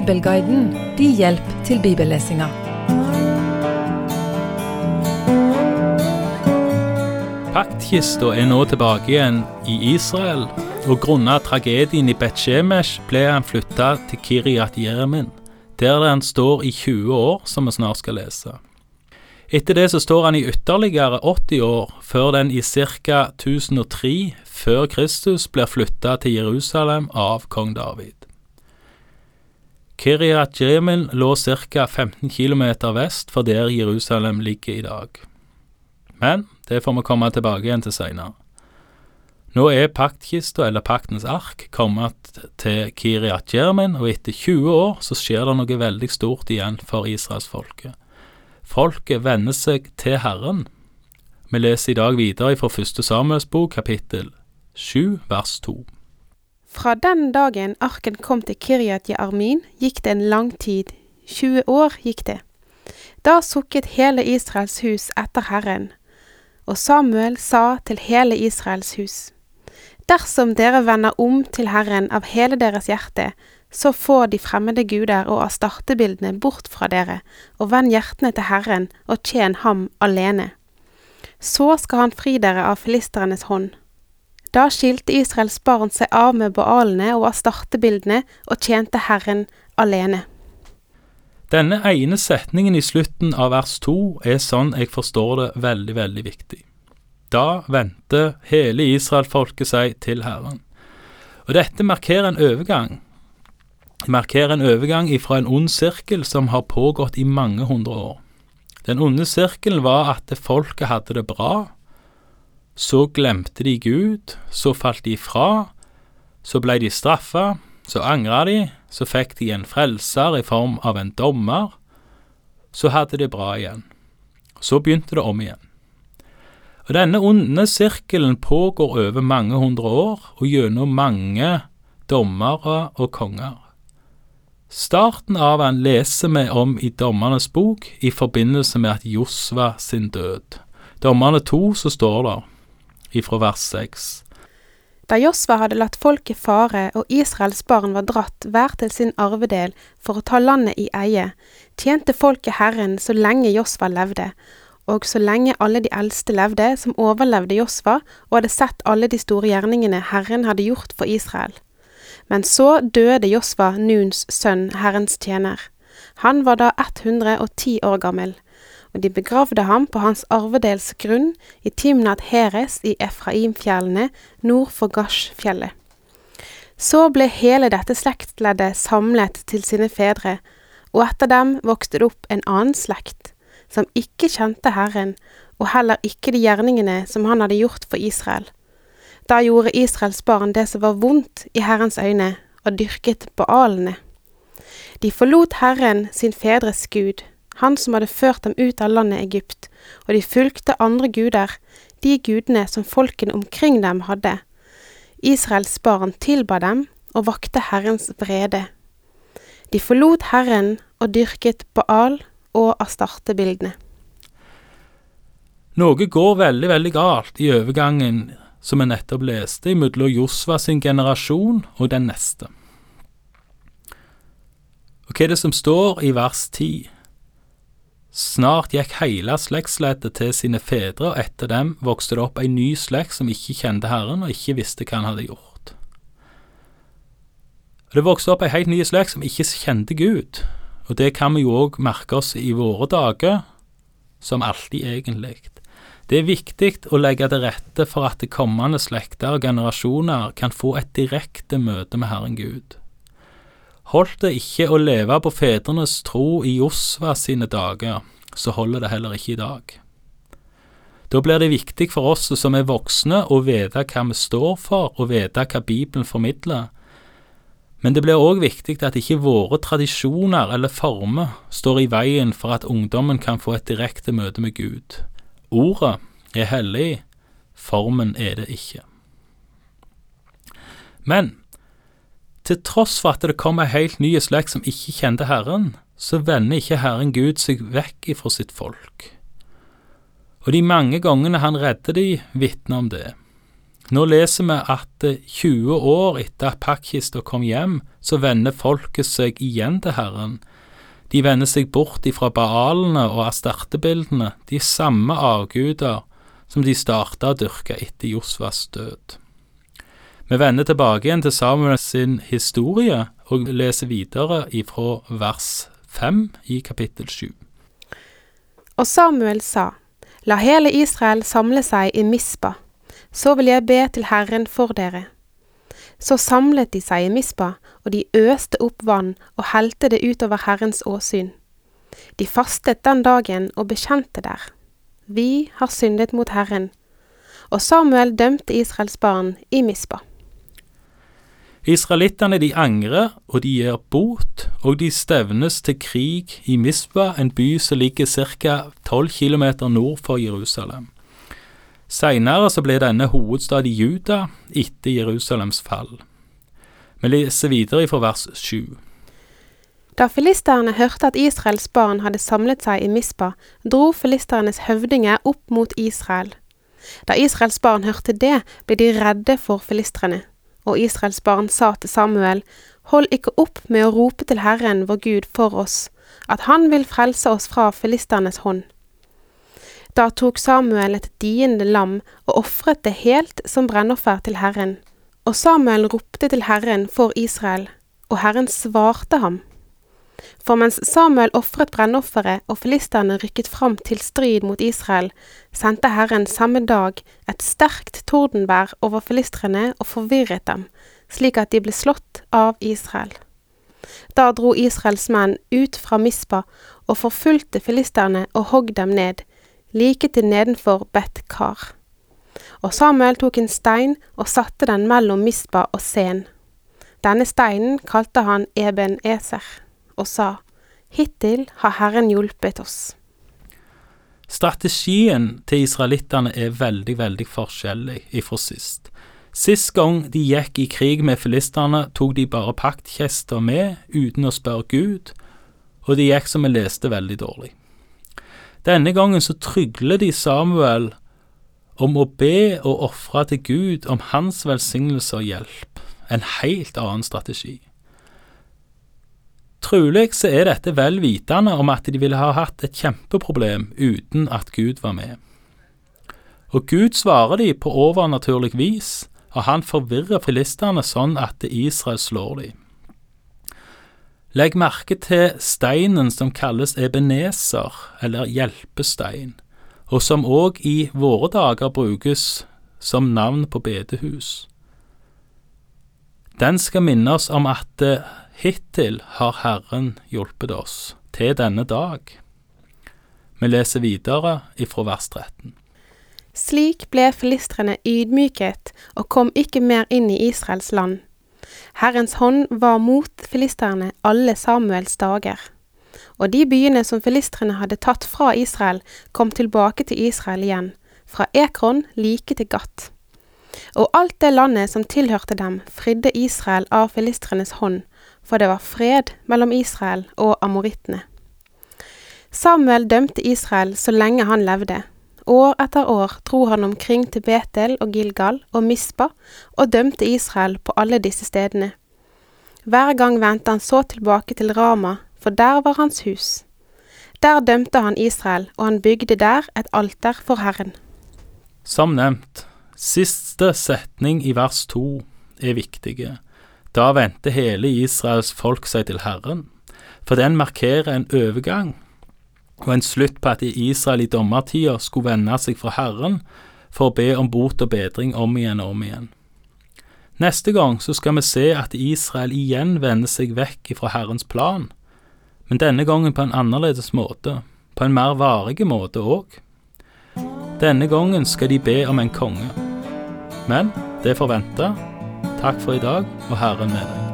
Bibelguiden din hjelp til bibellesinga. Paktkista er nå tilbake igjen i Israel, og grunnet tragedien i Bet-Shemesh ble han flytta til Kiryat Jeremin, der den står i 20 år, som vi snart skal lese. Etter det så står han i ytterligere 80 år, før den i ca. 1003 før Kristus blir flytta til Jerusalem av kong David. Kiryat Jemen lå ca. 15 km vest for der Jerusalem ligger i dag. Men det får vi komme tilbake igjen til seinere. Nå er paktkista, eller paktens ark, kommet til Kiryat Jermin, og etter 20 år så skjer det noe veldig stort igjen for israelsfolket. Folket venner seg til Herren. Vi leser i dag videre fra første Samuels bok, kapittel 7, vers 2. Fra den dagen arken kom til Kiryat Jearmin, gikk det en lang tid, 20 år gikk det. Da sukket hele Israels hus etter Herren, og Samuel sa til hele Israels hus, Dersom dere vender om til Herren av hele deres hjerte, så få de fremmede guder og astartebildene bort fra dere, og vend hjertene til Herren og tjen ham alene. Så skal han fri dere av filisternes hånd. Da skilte Israels barn seg av med baalene og astartebildene og tjente Herren alene. Denne ene setningen i slutten av vers to er sånn jeg forstår det veldig, veldig viktig. Da vendte hele israelfolket seg til Herren. Og dette markerer en overgang. Det markerer en overgang ifra en ond sirkel som har pågått i mange hundre år. Den onde sirkelen var at folket hadde det bra, så glemte de Gud, så falt de fra, så ble de straffa, så angra de, så fikk de en frelser i form av en dommer, så hadde de bra igjen. Så begynte det om igjen. Og Denne onde sirkelen pågår over mange hundre år og gjennom mange dommere og konger. Starten av han leser vi om i Dommernes bok i forbindelse med at Josva sin død. Dommerne to så står det, ifra vers 6. Da Josva hadde latt folket fare og Israels barn var dratt hver til sin arvedel for å ta landet i eie, tjente folket Herren så lenge Josva levde, og så lenge alle de eldste levde som overlevde Josva og hadde sett alle de store gjerningene Herren hadde gjort for Israel. Men så døde Josva, Nuns sønn, Herrens tjener. Han var da 110 år gammel og de begravde ham på hans arvedels grunn i Timnat Heres i Efraimfjellene nord for Gashfjellet. Så ble hele dette slektsleddet samlet til sine fedre, og etter dem vokste det opp en annen slekt, som ikke kjente Herren, og heller ikke de gjerningene som han hadde gjort for Israel. Da gjorde Israels barn det som var vondt i Herrens øyne, og dyrket baalene. De forlot Herren sin fedres Gud, han som hadde ført dem ut av landet Egypt, og de fulgte andre guder, de gudene som folkene omkring dem hadde. Israels barn tilba dem og vakte Herrens vrede. De forlot Herren og dyrket Baal og Astarte-bildene. Noe går veldig, veldig galt i overgangen som vi nettopp leste, mellom Josva sin generasjon og den neste. Og hva er det som står i vers 10? Snart gikk hele slektsleddet til sine fedre, og etter dem vokste det opp ei ny slekt som ikke kjente Herren og ikke visste hva han hadde gjort. Det vokste opp ei helt ny slekt som ikke kjente Gud, og det kan vi jo òg merke oss i våre dager, som alltid egentlig. Det er viktig å legge til rette for at de kommende slekter og generasjoner kan få et direkte møte med Herren Gud holdt det ikke å leve på fedrenes tro i Josva sine dager, så holder det heller ikke i dag. Da blir det viktig for oss som er voksne å vite hva vi står for, og vite hva Bibelen formidler. Men det blir òg viktig at ikke våre tradisjoner eller former står i veien for at ungdommen kan få et direkte møte med Gud. Ordet er hellig, formen er det ikke. Men til tross for at det kom ei helt ny slekt som ikke kjente Herren, så vender ikke Herren Gud seg vekk ifra sitt folk. Og de mange gangene han redder de, vitner om det. Nå leser vi at 20 år etter at pakkista kom hjem, så vender folket seg igjen til Herren. De vender seg bort ifra baalene og astertebildene, de samme avguder som de starta å dyrke etter Josvas død. Vi vender tilbake igjen til Samuel sin historie og leser videre ifra vers 5 i kapittel 7. Og Samuel sa, La hele Israel samle seg i Mispa, så vil jeg be til Herren for dere. Så samlet de seg i Mispa, og de øste opp vann og helte det utover Herrens åsyn. De fastet den dagen og bekjente der. Vi har syndet mot Herren. Og Samuel dømte Israels barn i Mispa. Israelittene de angrer, og de gir bot, og de stevnes til krig i Misba, en by som ligger ca. 12 km nord for Jerusalem. Seinere så ble denne hovedstad i Juda etter Jerusalems fall. Vi leser videre fra vers 7. Da filisterne hørte at Israels barn hadde samlet seg i Misba, dro filisternes høvdinger opp mot Israel. Da Israels barn hørte det, ble de redde for filistrene. Og Israels barn sa til Samuel, Hold ikke opp med å rope til Herren vår Gud for oss, at Han vil frelse oss fra filisternes hånd. Da tok Samuel et diende lam og ofret det helt som brennoffer til Herren. Og Samuel ropte til Herren for Israel, og Herren svarte ham. For mens Samuel ofret brennofferet og filisterne rykket fram til strid mot Israel, sendte Herren samme dag et sterkt tordenvær over filistrene og forvirret dem, slik at de ble slått av Israel. Da dro Israels menn ut fra Mispa og forfulgte filisterne og hogg dem ned, like til nedenfor Bet-Kar. Og Samuel tok en stein og satte den mellom Mispa og Sen. Denne steinen kalte han Eben Eser og sa, Hittil har Herren hjulpet oss. Strategien til israelittene er veldig, veldig forskjellig ifra sist. Sist gang de gikk i krig med filistene, tok de bare paktkjester med uten å spørre Gud, og de gikk som vi leste veldig dårlig. Denne gangen så trygler de Samuel om å be og ofre til Gud om hans velsignelse og hjelp, en helt annen strategi. Trolig så er dette vel vitende om at de ville ha hatt et kjempeproblem uten at Gud var med. Og Gud svarer de på overnaturlig vis, og han forvirrer filistene sånn at Israel slår de. Legg merke til steinen som kalles Ebeneser, eller hjelpestein, og som òg i våre dager brukes som navn på bedehus. Den skal minne oss om at Hittil har Herren hjulpet oss til denne dag. Vi leser videre ifra vers 13. Slik ble filistrene ydmyket og kom ikke mer inn i Israels land. Herrens hånd var mot filisterne alle Samuels dager. Og de byene som filistrene hadde tatt fra Israel, kom tilbake til Israel igjen, fra Ekron like til Gat. Og alt det landet som tilhørte dem, fridde Israel av filistrenes hånd, for det var fred mellom Israel og amorittene. Samuel dømte Israel så lenge han levde. År etter år dro han omkring til Betel og Gilgal og Mispa og dømte Israel på alle disse stedene. Hver gang vendte han så tilbake til Rama, for der var hans hus. Der dømte han Israel, og han bygde der et alter for Herren. Som nevnt, siste setning i vers to er viktige. Da vendte hele Israels folk seg til Herren, for den markerer en overgang og en slutt på at Israel i dommertida skulle vende seg fra Herren for å be om bot og bedring om igjen og om igjen. Neste gang så skal vi se at Israel igjen vender seg vekk fra Herrens plan, men denne gangen på en annerledes måte, på en mer varig måte òg. Denne gangen skal de be om en konge. Men det får vente Takk for i dag, og Herren med deg.